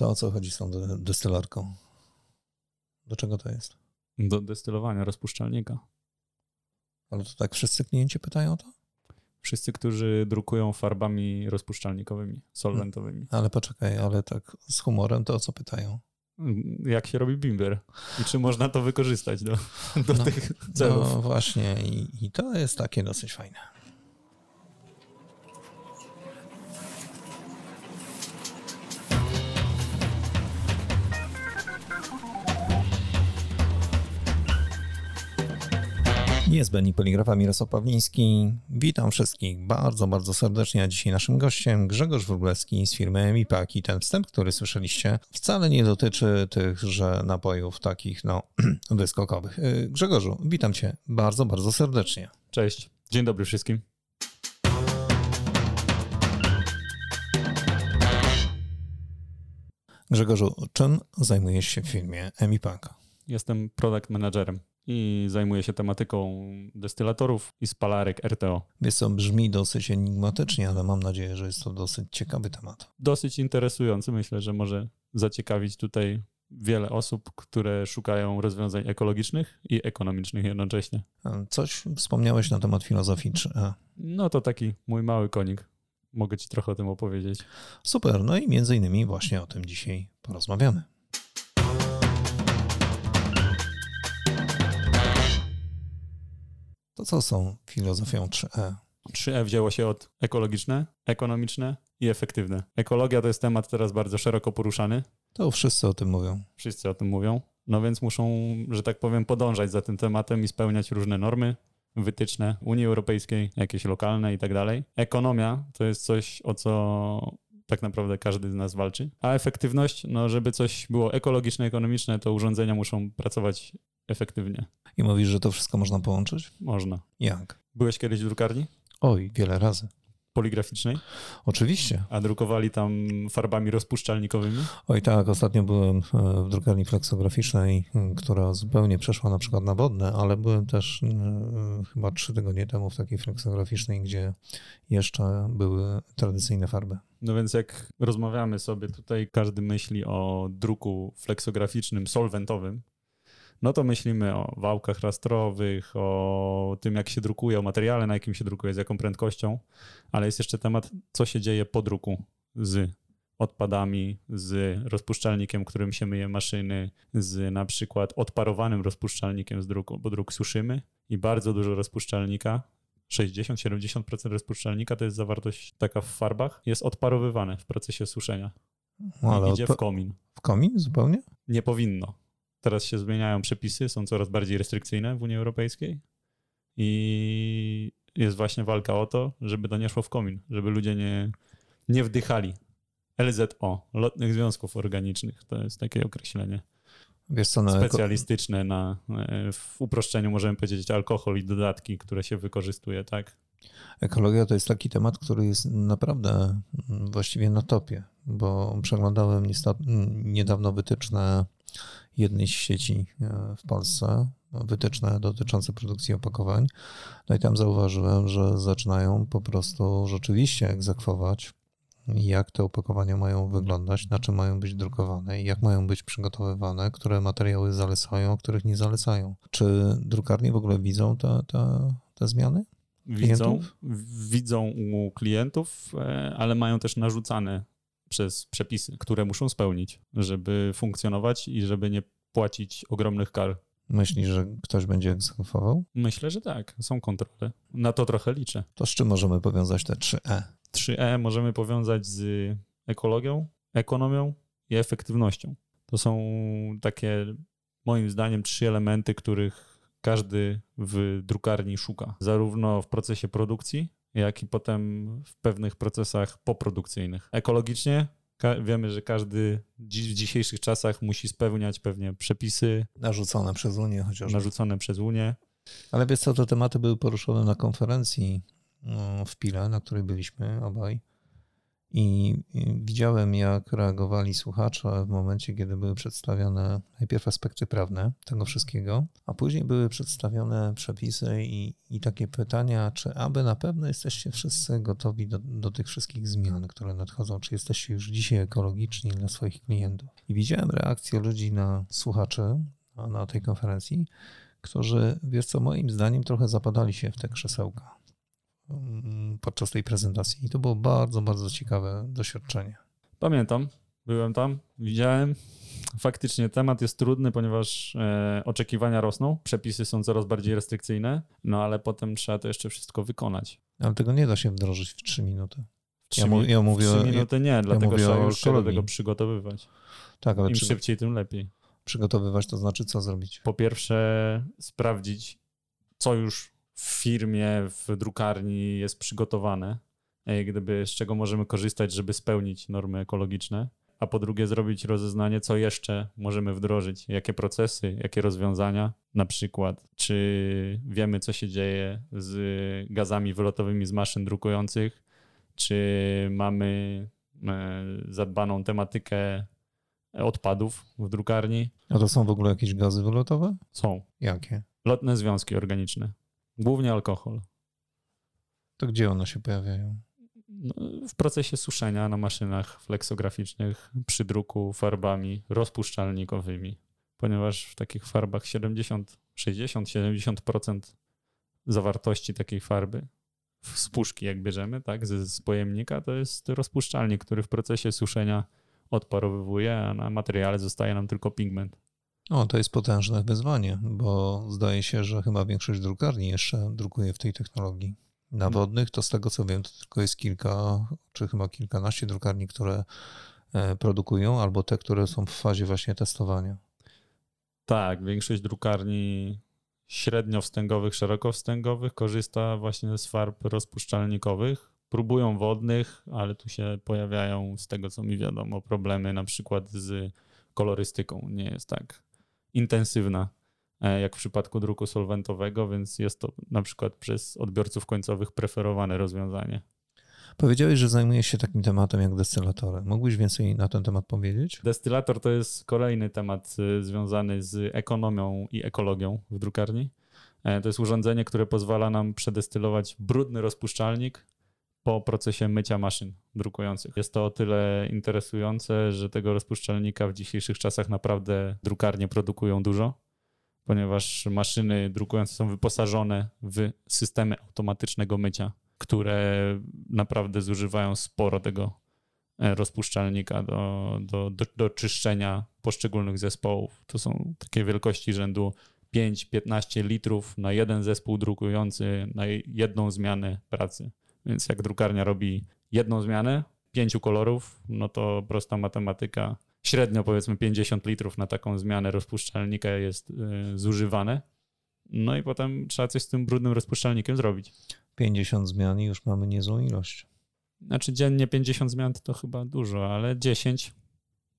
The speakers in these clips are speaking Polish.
To o co chodzi z tą destylarką? Do czego to jest? Do destylowania rozpuszczalnika. Ale to tak wszyscy klienci pytają o to? Wszyscy, którzy drukują farbami rozpuszczalnikowymi, solwentowymi. Ale poczekaj, ale tak z humorem to o co pytają? Jak się robi bimber i czy można to wykorzystać do, do No, tych celów. No właśnie i, i to jest takie dosyć fajne. Niezbędni poligrafa Mirosław Pawliński. Witam wszystkich bardzo, bardzo serdecznie. A dzisiaj naszym gościem Grzegorz Wróblewski z firmy MIPAK. I ten wstęp, który słyszeliście, wcale nie dotyczy tychże napojów takich, no, wyskokowych. Y, Grzegorzu, witam cię bardzo, bardzo serdecznie. Cześć, dzień dobry wszystkim. Grzegorzu, czym zajmujesz się w firmie MIPAK? Jestem product managerem i zajmuję się tematyką destylatorów i spalarek RTO. Wiesz co, brzmi dosyć enigmatycznie, ale mam nadzieję, że jest to dosyć ciekawy temat. Dosyć interesujący, myślę, że może zaciekawić tutaj wiele osób, które szukają rozwiązań ekologicznych i ekonomicznych jednocześnie. Coś wspomniałeś na temat filozofii 3E. No to taki mój mały konik. Mogę ci trochę o tym opowiedzieć. Super, no i między innymi właśnie o tym dzisiaj porozmawiamy. To co są filozofią E? 3E? 3E wzięło się od ekologiczne, ekonomiczne i efektywne. Ekologia to jest temat teraz bardzo szeroko poruszany. To wszyscy o tym mówią. Wszyscy o tym mówią. No więc muszą, że tak powiem, podążać za tym tematem i spełniać różne normy, wytyczne Unii Europejskiej, jakieś lokalne i tak dalej. Ekonomia to jest coś, o co tak naprawdę każdy z nas walczy. A efektywność, no żeby coś było ekologiczne, ekonomiczne, to urządzenia muszą pracować efektywnie. I mówisz, że to wszystko można połączyć? Można. Jak? Byłeś kiedyś w drukarni Oj, wiele razy. poligraficznej, Oczywiście. a drukowali tam farbami rozpuszczalnikowymi? Oj tak, ostatnio byłem e, w drukarni fleksograficznej, m, która zupełnie przeszła na przykład na wodne, ale byłem też e, chyba trzy tygodnie temu w takiej fleksograficznej, gdzie jeszcze były tradycyjne farby. No więc jak rozmawiamy sobie tutaj, każdy myśli o druku fleksograficznym, solwentowym, no to myślimy o wałkach rastrowych, o tym, jak się drukuje, o materiale, na jakim się drukuje, z jaką prędkością, ale jest jeszcze temat, co się dzieje po druku z odpadami, z rozpuszczalnikiem, którym się myje maszyny, z na przykład odparowanym rozpuszczalnikiem z druku, bo druk suszymy i bardzo dużo rozpuszczalnika 60-70% rozpuszczalnika to jest zawartość taka w farbach, jest odparowywane w procesie suszenia. No, ale idzie odpa- w komin. w komin zupełnie? Nie powinno. Teraz się zmieniają przepisy, są coraz bardziej restrykcyjne w Unii Europejskiej i jest właśnie walka o to, żeby to nie szło w komin, żeby ludzie nie, nie wdychali. LZO, lotnych związków organicznych, to jest takie określenie Wiesz co, no, specjalistyczne na, e, w uproszczeniu możemy powiedzieć alkohol i dodatki, które się wykorzystuje, tak? ekologia to jest taki temat, który jest naprawdę właściwie na topie, bo przeglądałem niedawno wytyczne jednej z sieci e, w Polsce, wytyczne dotyczące produkcji opakowań. No i tam zauważyłem, że zaczynają po prostu rzeczywiście egzekwować, jak te opakowania mają wyglądać, na czym mają być drukowane i jak mają być przygotowywane, które materiały zalecają, a których nie zalecają. Czy drukarnie w ogóle widzą te, te, te zmiany? Widzą, Klientów? widzą u klientów, e, ale mają też narzucane przez przepisy, które muszą spełnić, żeby funkcjonować i żeby nie płacić ogromnych kar. Myślisz, że ktoś będzie egzekwował? Myślę, że tak, są kontrole. Na to trochę liczę. To z czym możemy powiązać te E? 3E? 3E możemy powiązać z ekologią, ekonomią i efektywnością. To są takie, moim zdaniem, trzy elementy, których każdy w drukarni szuka. Zarówno w procesie produkcji, jak i potem w pewnych procesach poprodukcyjnych. Ekologicznie wiemy, że każdy dzi- w dzisiejszych czasach musi spełniać pewnie przepisy Narzucone przez Unię chociażby. narzucone przez Unię. Ale wiesz co, te tematy były poruszone na konferencji mm, w Pile, na której byliśmy obaj. I widziałem, jak reagowali słuchacze w momencie, kiedy były przedstawione najpierw aspekty prawne tego wszystkiego, a później były przedstawione przepisy i, i takie pytania, czy aby na pewno jesteście wszyscy gotowi do, do tych wszystkich zmian, które nadchodzą, czy jesteście już dzisiaj ekologiczni dla swoich klientów. I widziałem reakcję ludzi na słuchaczy na, na tej konferencji, którzy, wiesz co, moim zdaniem trochę zapadali się w te krzesełka podczas tej prezentacji. I to było bardzo, bardzo ciekawe doświadczenie. Pamiętam, byłem tam, widziałem. Faktycznie temat jest trudny, ponieważ e, oczekiwania rosną, przepisy są coraz bardziej restrykcyjne, no ale potem trzeba to jeszcze wszystko wykonać. Ale tego nie da się wdrożyć w 3 minuty. W 3, ja, ja mówię, 3 minuty nie, dlatego trzeba już się do tego przygotowywać. Tak, ale Im szybciej, tym lepiej. Przygotowywać to znaczy co zrobić? Po pierwsze sprawdzić, co już w firmie, w drukarni jest przygotowane, gdyby z czego możemy korzystać, żeby spełnić normy ekologiczne, a po drugie zrobić rozeznanie, co jeszcze możemy wdrożyć, jakie procesy, jakie rozwiązania, na przykład, czy wiemy, co się dzieje z gazami wylotowymi z maszyn drukujących, czy mamy e, zadbaną tematykę odpadów w drukarni. A to są w ogóle jakieś gazy wylotowe? Są. Jakie? Lotne związki organiczne. Głównie alkohol. To gdzie one się pojawiają? No, w procesie suszenia na maszynach fleksograficznych przy druku farbami rozpuszczalnikowymi, ponieważ w takich farbach 70, 60, 70% zawartości takiej farby z puszki, jak bierzemy, tak, z, z pojemnika, to jest rozpuszczalnik, który w procesie suszenia odparowywuje, a na materiale zostaje nam tylko pigment. O, to jest potężne wyzwanie, bo zdaje się, że chyba większość drukarni jeszcze drukuje w tej technologii. Na wodnych to z tego co wiem, to tylko jest kilka, czy chyba kilkanaście drukarni, które e, produkują, albo te, które są w fazie właśnie testowania. Tak, większość drukarni średniowstęgowych, szerokowstęgowych korzysta właśnie z farb rozpuszczalnikowych. Próbują wodnych, ale tu się pojawiają, z tego co mi wiadomo, problemy na przykład z kolorystyką. Nie jest tak intensywna, e, jak w przypadku druku solwentowego, więc jest to na przykład przez odbiorców końcowych preferowane rozwiązanie. Powiedziałeś, że zajmujesz się takim tematem jak destylatory. Mógłbyś więcej na ten temat powiedzieć? Destylator to jest kolejny temat e, związany z ekonomią i ekologią w drukarni. E, to jest urządzenie, które pozwala nam przedestylować brudny rozpuszczalnik po procesie mycia maszyn drukujących. Jest to o tyle interesujące, że tego rozpuszczalnika w dzisiejszych czasach naprawdę drukarnie produkują dużo, ponieważ maszyny drukujące są wyposażone w systemy automatycznego mycia, które naprawdę zużywają sporo tego e, rozpuszczalnika do, do, do, do czyszczenia poszczególnych zespołów. To są takie wielkości rzędu 5-15 litrów na jeden zespół drukujący, na jedną zmianę pracy. Więc jak drukarnia robi jedną zmianę, pięciu kolorów, no to prosta matematyka. Średnio powiedzmy 50 litrów na taką zmianę rozpuszczalnika jest y, zużywane. No i potem trzeba coś z tym brudnym rozpuszczalnikiem zrobić. 50 zmian i już mamy niezłą ilość. Znaczy dziennie 50 zmian to chyba dużo, ale 10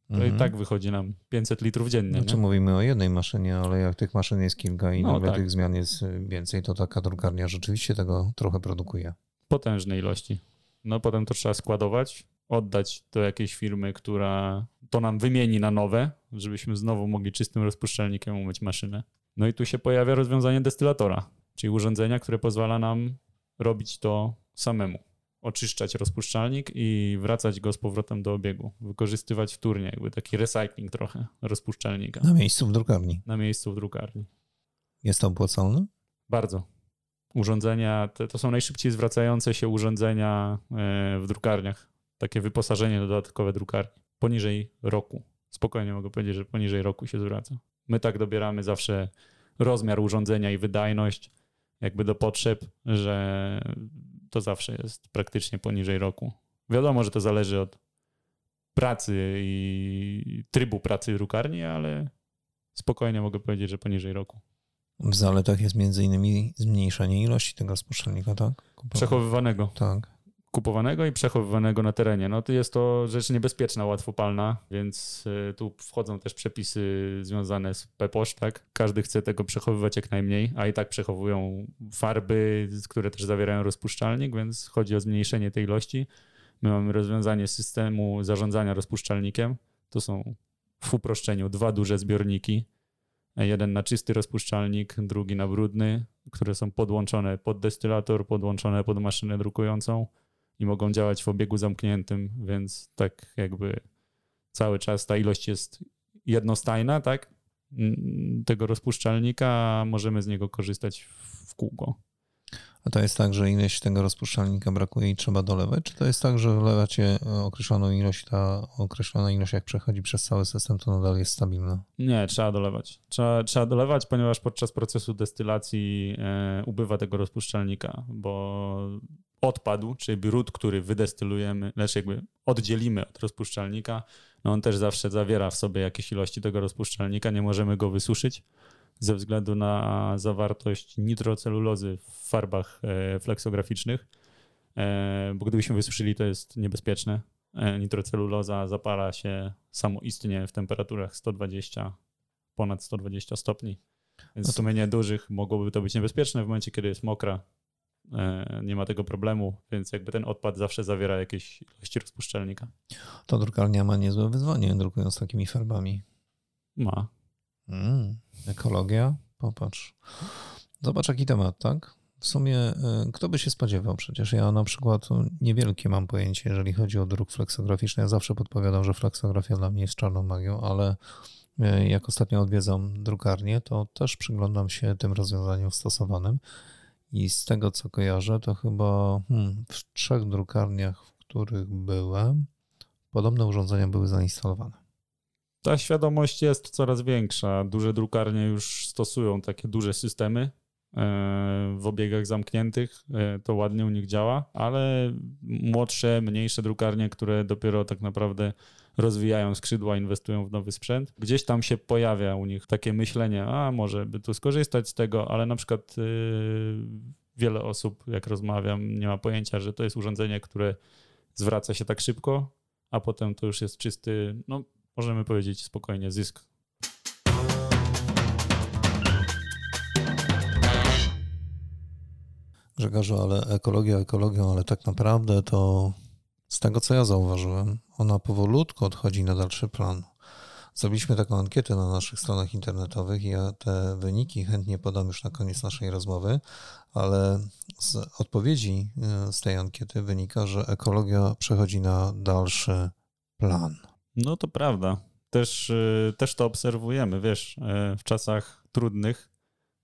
to mhm. i tak wychodzi nam 500 litrów dziennie. Znaczy nie? mówimy o jednej maszynie, ale jak tych maszyn jest kilka i no, nagle tak. tych zmian jest więcej, to taka drukarnia rzeczywiście tego trochę produkuje potężne ilości. No potem to trzeba składować, oddać do jakiejś firmy, która to nam wymieni na nowe, żebyśmy znowu mogli czystym rozpuszczalnikiem umyć maszynę. No i tu się pojawia rozwiązanie destylatora, czyli urządzenia, które pozwala nam robić to samemu. Oczyszczać rozpuszczalnik i wracać go z powrotem do obiegu. Wykorzystywać wtórnie, jakby taki recycling trochę rozpuszczalnika. Na miejscu w drukarni. Na miejscu w drukarni. Jest to opłacalne? Bardzo urządzenia, to, to są najszybciej zwracające się urządzenia e, w drukarniach. Takie wyposażenie dodatkowe drukarni. Poniżej roku. Spokojnie mogę powiedzieć, że poniżej roku się zwraca. My tak dobieramy zawsze rozmiar urządzenia i wydajność jakby do potrzeb, że to zawsze jest praktycznie poniżej roku. Wiadomo, że to zależy od pracy i trybu pracy drukarni, ale spokojnie mogę powiedzieć, że poniżej roku. W zaletach jest między innymi zmniejszenie ilości tego spuszczalnika, tak? Przechowywanego. Tak. Kupowanego i przechowywanego na terenie. No to jest to rzecz niebezpieczna, łatwopalna, więc y, tu wchodzą też przepisy związane z PEPOSZ, tak? Każdy chce tego przechowywać jak najmniej, a i tak przechowują farby, które też zawierają rozpuszczalnik, więc chodzi o zmniejszenie tej ilości. My mamy rozwiązanie systemu zarządzania rozpuszczalnikiem. To są w uproszczeniu dwa duże zbiorniki. Jeden na czysty rozpuszczalnik, drugi na brudny, które są podłączone pod destylator, podłączone pod maszynę drukującą i mogą działać w obiegu zamkniętym, więc tak jakby cały czas ta ilość jest jednostajna, tak? Tego rozpuszczalnika, możemy z niego korzystać w kółko. A to jest tak, że ileś tego rozpuszczalnika brakuje i trzeba dolewać? Czy to jest tak, że wlewacie określoną ilość, ta określona ilość jak przechodzi przez cały system, to nadal jest stabilna? Nie, trzeba dolewać. Trzeba, trzeba dolewać, ponieważ podczas procesu destylacji e, ubywa tego rozpuszczalnika, bo odpadł, czyli brud, który wydestylujemy, lecz jakby oddzielimy od rozpuszczalnika, no on też zawsze zawiera w sobie jakieś ilości tego rozpuszczalnika, nie możemy go wysuszyć ze względu na zawartość nitrocelulozy w farbach e, fleksograficznych, e, bo gdybyśmy wysuszyli, to jest niebezpieczne. E, nitroceluloza zapala się samoistnie w temperaturach 120, ponad 120 stopni. Więc no w sumie dużych mogłoby to być niebezpieczne w momencie, kiedy jest mokra. Nie ma tego problemu, więc jakby ten odpad zawsze zawiera jakieś ilości rozpuszczalnika. To drukarnia ma niezłe wyzwanie, drukując takimi farbami. Ma. Mm, ekologia? Popatrz. Zobacz, jaki temat, tak? W sumie, y, kto by się spodziewał? Przecież ja na przykład niewielkie mam pojęcie, jeżeli chodzi o druk fleksograficzny. Ja zawsze podpowiadam, że fleksografia dla mnie jest czarną magią, ale y, jak ostatnio odwiedzam drukarnię, to też przyglądam się tym rozwiązaniom stosowanym. I z tego, co kojarzę, to chyba hmm, w trzech drukarniach, w których byłem, podobne urządzenia były zainstalowane ta świadomość jest coraz większa. Duże drukarnie już stosują takie duże systemy e, w obiegach zamkniętych. E, to ładnie u nich działa, ale młodsze, mniejsze drukarnie, które dopiero tak naprawdę rozwijają skrzydła, inwestują w nowy sprzęt, gdzieś tam się pojawia u nich takie myślenie, a może by tu skorzystać z tego, ale na przykład e, wiele osób, jak rozmawiam, nie ma pojęcia, że to jest urządzenie, które zwraca się tak szybko, a potem to już jest czysty, no możemy powiedzieć spokojnie zysk. Grzegorzu, ale ekologia ekologią, ale tak naprawdę to z tego, co ja zauważyłem, ona powolutku odchodzi na dalszy plan. Zrobiliśmy taką ankietę na naszych stronach internetowych i ja te wyniki chętnie podam już na koniec naszej rozmowy, ale z odpowiedzi e, z tej ankiety wynika, że ekologia przechodzi na dalszy plan. No to prawda. Też, y, też to obserwujemy, wiesz, y, w czasach trudnych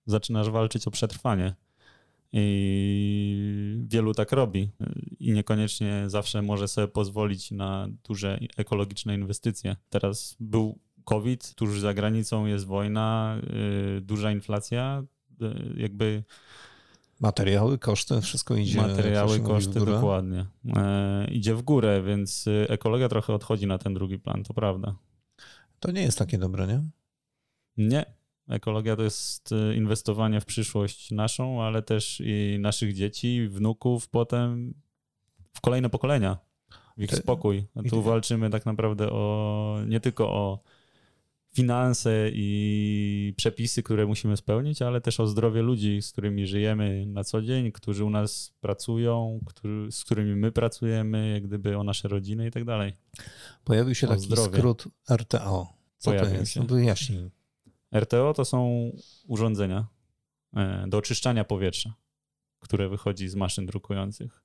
zaczynasz walczyć o przetrwanie. I wielu tak robi. I niekoniecznie zawsze może sobie pozwolić na duże ekologiczne inwestycje. Teraz był COVID, tuż za granicą jest wojna, y, duża inflacja. Jakby Materiały, koszty, wszystko idzie. Materiały, koszty, dokładnie. E, idzie w górę, więc y, ekologia trochę odchodzi na ten drugi plan, to prawda. To nie jest takie dobre, nie? Nie. Ekologia to jest y, inwestowanie w przyszłość naszą, ale też i naszych dzieci, wnuków, potem w kolejne pokolenia, w ich spokój. A tu walczymy tak naprawdę o nie tylko o finanse i przepisy, które musimy spełnić, ale też o zdrowie ludzi, z którymi żyjemy na co dzień, którzy u nas pracują, który, z którymi my pracujemy, jak gdyby o nasze rodziny i tak dalej. Pojawił się o taki zdrowie. skrót RTO. Co Pojawił to jest? Się. Wyjaśnij. RTO to są urządzenia e, do oczyszczania powietrza, które wychodzi z maszyn drukujących.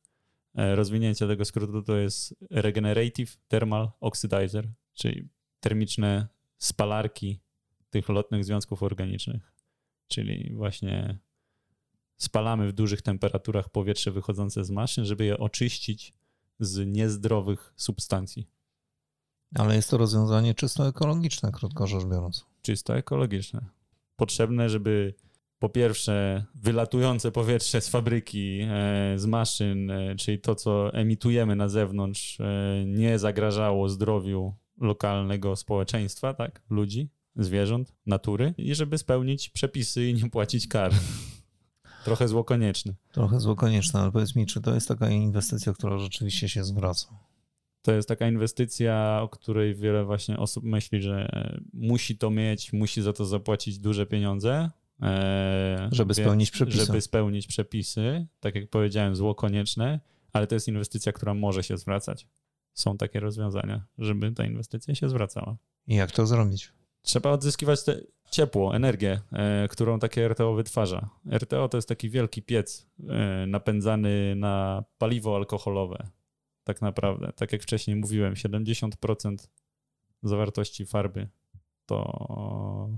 E, rozwinięcie tego skrótu to jest Regenerative Thermal Oxidizer, czyli termiczne spalarki tych lotnych związków organicznych. Czyli właśnie spalamy w dużych temperaturach powietrze wychodzące z maszyn, żeby je oczyścić z niezdrowych substancji. Ale jest to rozwiązanie czysto ekologiczne, krótko rzecz biorąc. Czysto ekologiczne. Potrzebne, żeby po pierwsze wylatujące powietrze z fabryki, e, z maszyn, e, czyli to, co emitujemy na zewnątrz, e, nie zagrażało zdrowiu lokalnego społeczeństwa, tak, ludzi, zwierząt, natury i żeby spełnić przepisy i nie płacić kar. Trochę zło konieczne. Trochę zło konieczne, ale powiedz mi, czy to jest taka inwestycja, która rzeczywiście się zwraca? To jest taka inwestycja, o której wiele właśnie osób myśli, że musi to mieć, musi za to zapłacić duże pieniądze. E, żeby spełnić przepisy. Żeby spełnić przepisy, tak jak powiedziałem, zło konieczne, ale to jest inwestycja, która może się zwracać. Są takie rozwiązania, żeby ta inwestycja się zwracała. I jak to zrobić? Trzeba odzyskiwać te ciepło, energię, e, którą takie RTO wytwarza. RTO to jest taki wielki piec e, napędzany na paliwo alkoholowe. Tak naprawdę, tak jak wcześniej mówiłem, 70% zawartości farby to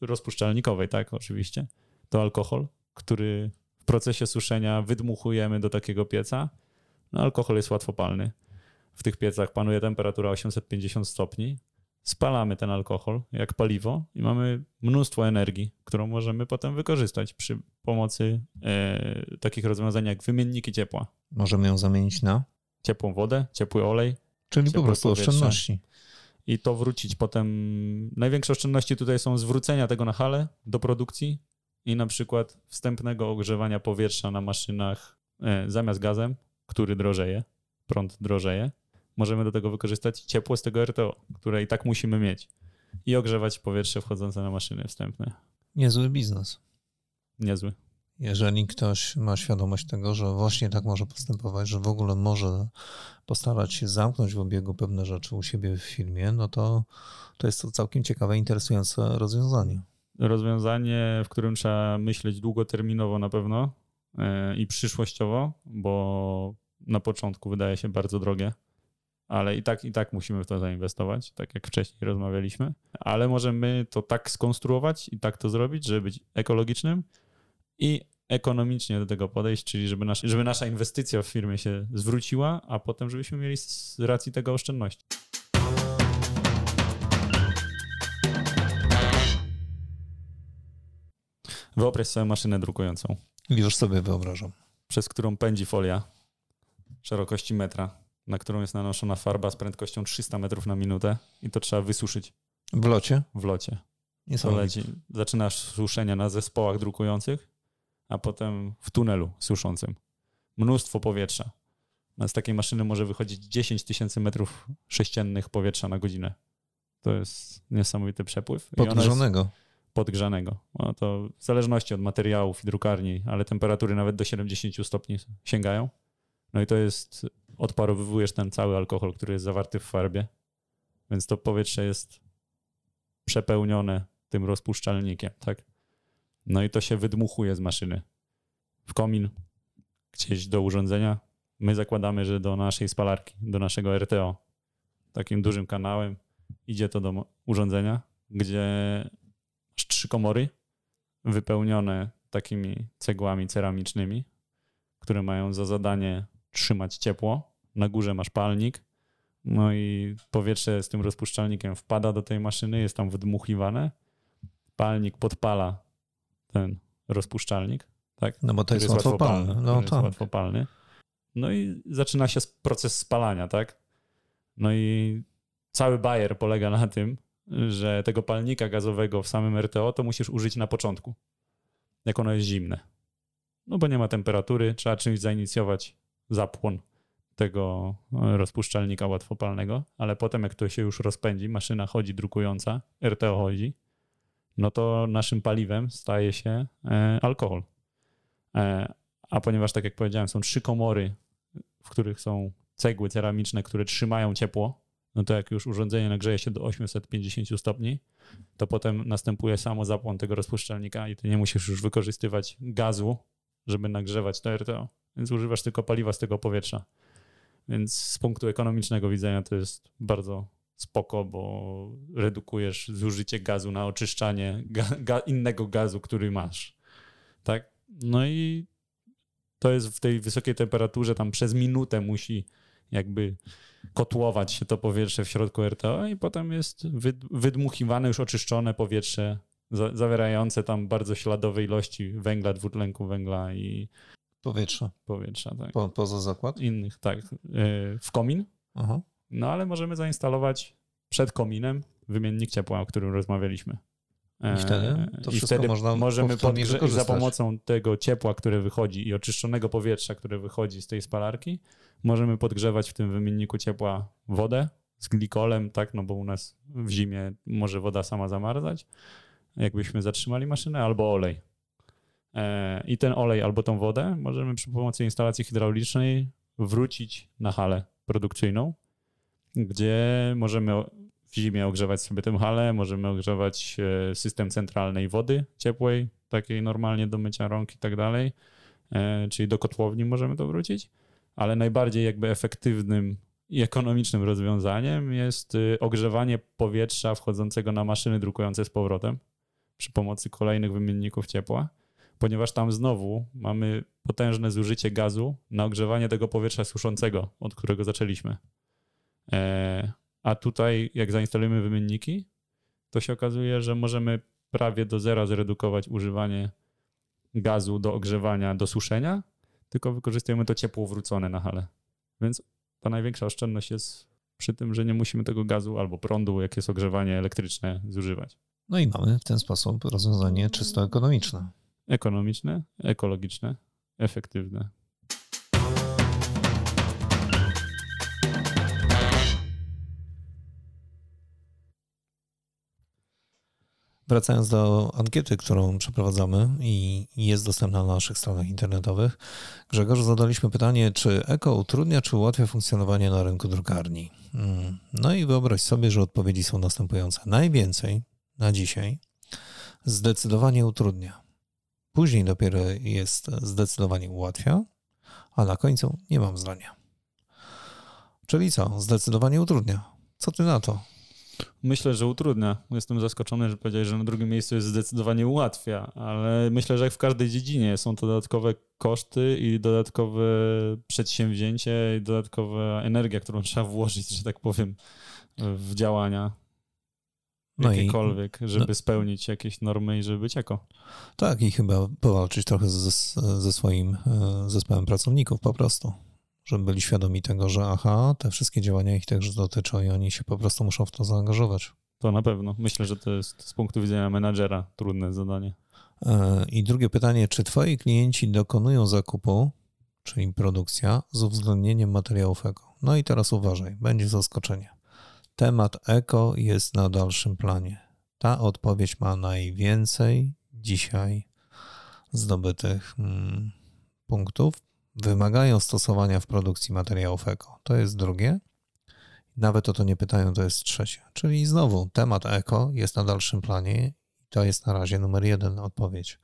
rozpuszczalnikowej, tak, oczywiście, to alkohol, który w procesie suszenia wydmuchujemy do takiego pieca. No, alkohol jest łatwopalny. W tych piecach panuje temperatura 850 stopni. Spalamy ten alkohol jak paliwo i mamy mnóstwo energii, którą możemy potem wykorzystać przy pomocy e, takich rozwiązań jak wymienniki ciepła. Możemy ją zamienić na? Ciepłą wodę, ciepły olej. Czyli po prostu powietrze. oszczędności i to wrócić potem. Największe oszczędności tutaj są zwrócenia tego na halę do produkcji i na przykład wstępnego ogrzewania powietrza na maszynach e, zamiast gazem, który drożeje, prąd drożeje. Możemy do tego wykorzystać ciepło z tego RTO, które i tak musimy mieć i ogrzewać powietrze wchodzące na maszyny wstępne. Niezły biznes. Niezły jeżeli ktoś ma świadomość tego, że właśnie tak może postępować, że w ogóle może postarać się zamknąć w obiegu pewne rzeczy u siebie w filmie, no to, to jest to całkiem ciekawe, interesujące rozwiązanie. Rozwiązanie, w którym trzeba myśleć długoterminowo na pewno e, i przyszłościowo, bo na początku wydaje się bardzo drogie, ale i tak, i tak musimy w to zainwestować, tak jak wcześniej rozmawialiśmy. Ale możemy to tak skonstruować i tak to zrobić, żeby być ekologicznym i ekonomicznie do tego podejść, czyli żeby, nasz, żeby nasza inwestycja w firmie się zwróciła, a potem żebyśmy mieli z racji tego oszczędności. Wyobraź sobie maszynę drukującą. Już sobie wyobrażam. Przez którą pędzi folia szerokości metra, na którą jest nanoszona farba z prędkością 300 metrów na minutę i to trzeba wysuszyć. W locie? W locie. Leci. Zaczynasz suszenia na zespołach drukujących a potem w tunelu suszącym. Mnóstwo powietrza. Z takiej maszyny może wychodzić 10 tysięcy metrów sześciennych powietrza na godzinę. To jest niesamowity przepływ. Podgrzanego. Podgrzanego. No to w zależności od materiałów i drukarni, ale temperatury nawet do 70 stopni sięgają. No i to jest, odparowywujesz ten cały alkohol, który jest zawarty w farbie, więc to powietrze jest przepełnione tym rozpuszczalnikiem, tak? No i to się wydmuchuje z maszyny w komin, gdzieś do urządzenia. My zakładamy, że do naszej spalarki, do naszego RTO, takim dużym kanałem, idzie to do urządzenia, gdzie trzy komory wypełnione takimi cegłami ceramicznymi, które mają za zadanie trzymać ciepło. Na górze masz palnik, no i powietrze z tym rozpuszczalnikiem wpada do tej maszyny, jest tam wydmuchiwane. Palnik podpala ten rozpuszczalnik, tak? No bo to jest, jest łatwopalny. No, to. jest łatwopalny. No i zaczyna się proces spalania, tak? No i cały bajer polega na tym, że tego palnika gazowego w samym RTO to musisz użyć na początku, jak ono jest zimne. No bo nie ma temperatury, trzeba czymś zainicjować zapłon tego rozpuszczalnika łatwopalnego, ale potem jak to się już rozpędzi, maszyna chodzi drukująca, RTO chodzi, no to naszym paliwem staje się e, alkohol. E, a ponieważ, tak jak powiedziałem, są trzy komory, w których są cegły ceramiczne, które trzymają ciepło, no to jak już urządzenie nagrzeje się do 850 stopni, to potem następuje samo zapłon tego rozpuszczalnika i ty nie musisz już wykorzystywać gazu, żeby nagrzewać to RTO, więc używasz tylko paliwa z tego powietrza. Więc z punktu ekonomicznego widzenia to jest bardzo spoko, bo redukujesz zużycie gazu na oczyszczanie ga, ga, innego gazu, który masz. Tak? No i to jest w tej wysokiej temperaturze, tam przez minutę musi jakby kotłować się to powietrze w środku RTO i potem jest wydmuchiwane już oczyszczone powietrze zawierające tam bardzo śladowe ilości węgla, dwutlenku węgla i powietrza. Powietrza, tak. Po, poza zakład? Innych, tak. E, w komin. Aha. No ale możemy zainstalować przed kominem wymiennik ciepła, o którym rozmawialiśmy. I wtedy e, to I wtedy można możemy podgrze- za pomocą tego ciepła, które wychodzi i oczyszczonego powietrza, które wychodzi z tej spalarki, możemy podgrzewać w tym wymienniku ciepła wodę z glikolem, tak, no bo u nas w zimie może woda sama zamarzać, jakbyśmy zatrzymali maszynę, albo olej. E, I ten olej albo tą wodę możemy przy pomocy instalacji hydraulicznej wrócić na halę produkcyjną, gdzie możemy w zimie ogrzewać sobie tę halę, możemy ogrzewać e, system centralnej wody ciepłej, takiej normalnie do mycia rąk i tak dalej, e, czyli do kotłowni możemy to wrócić, ale najbardziej jakby efektywnym i ekonomicznym rozwiązaniem jest y, ogrzewanie powietrza wchodzącego na maszyny drukujące z powrotem przy pomocy kolejnych wymienników ciepła, ponieważ tam znowu mamy potężne zużycie gazu na ogrzewanie tego powietrza suszącego, od którego zaczęliśmy. E, a tutaj, jak zainstalujemy wymienniki, to się okazuje, że możemy prawie do zera zredukować używanie gazu do ogrzewania, do suszenia, tylko wykorzystujemy to ciepło wrócone na hale. Więc ta największa oszczędność jest przy tym, że nie musimy tego gazu albo prądu, jak jest ogrzewanie elektryczne, zużywać. No i mamy w ten sposób rozwiązanie czysto ekonomiczne. Ekonomiczne, ekologiczne, efektywne. Wracając do ankiety, którą przeprowadzamy i jest dostępna na naszych stronach internetowych, Grzegorz, zadaliśmy pytanie, czy eko utrudnia, czy ułatwia funkcjonowanie na rynku drukarni? Mm, no i wyobraź sobie, że odpowiedzi są następujące. Najwięcej na dzisiaj zdecydowanie utrudnia. Później dopiero jest zdecydowanie ułatwia, a na końcu nie mam zdania. Czyli co? Zdecydowanie utrudnia. Co ty na to? Myślę, że utrudnia. Jestem zaskoczony, że powiedziałeś, że na drugim miejscu jest zdecydowanie ułatwia, ale myślę, że jak w każdej dziedzinie są to dodatkowe koszty i dodatkowe przedsięwzięcie i dodatkowa energia, którą trzeba włożyć, że tak powiem, w działania. No jakiekolwiek, i, żeby no, spełnić jakieś normy i żeby być jako. Tak, i chyba powalczyć trochę ze, ze swoim e, zespołem pracowników po prostu żeby byli świadomi tego, że aha, te wszystkie działania ich także dotyczą i oni się po prostu muszą w to zaangażować. To na pewno. Myślę, że to jest z punktu widzenia menadżera trudne zadanie. E, I drugie pytanie, czy twoi klienci dokonują zakupu, czyli produkcja, z uwzględnieniem materiałów eko? No i teraz uważaj, będzie zaskoczenie. Temat eko jest na dalszym planie. Ta odpowiedź ma najwięcej dzisiaj zdobytych mm, punktów wymagają stosowania w produkcji materiałów eko. To jest drugie. Nawet o to nie pytają, to jest trzecie. Czyli znowu temat eko jest na dalszym planie i to jest na razie numer jeden odpowiedź.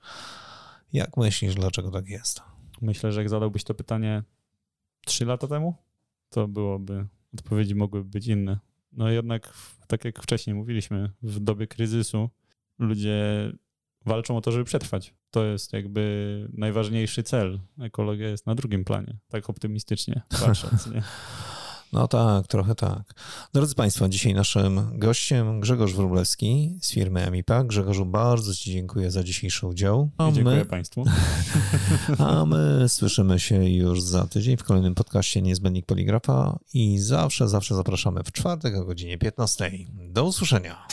Jak myślisz, dlaczego tak jest? Myślę, że jak zadałbyś to pytanie trzy lata temu, to byłoby, odpowiedzi mogłyby być inne. No jednak, tak jak wcześniej mówiliśmy, w dobie kryzysu ludzie walczą o to, żeby przetrwać. To jest jakby najważniejszy cel. Ekologia jest na drugim planie, tak optymistycznie patrząc. Nie? No tak, trochę tak. Drodzy Państwo, dzisiaj naszym gościem Grzegorz Wróblewski z firmy Emipa. Grzegorzu, bardzo Ci dziękuję za dzisiejszy udział. A dziękuję my, Państwu. A my słyszymy się już za tydzień w kolejnym podcaście Niezbędnik Poligrafa i zawsze, zawsze zapraszamy w czwartek o godzinie 15. Do usłyszenia.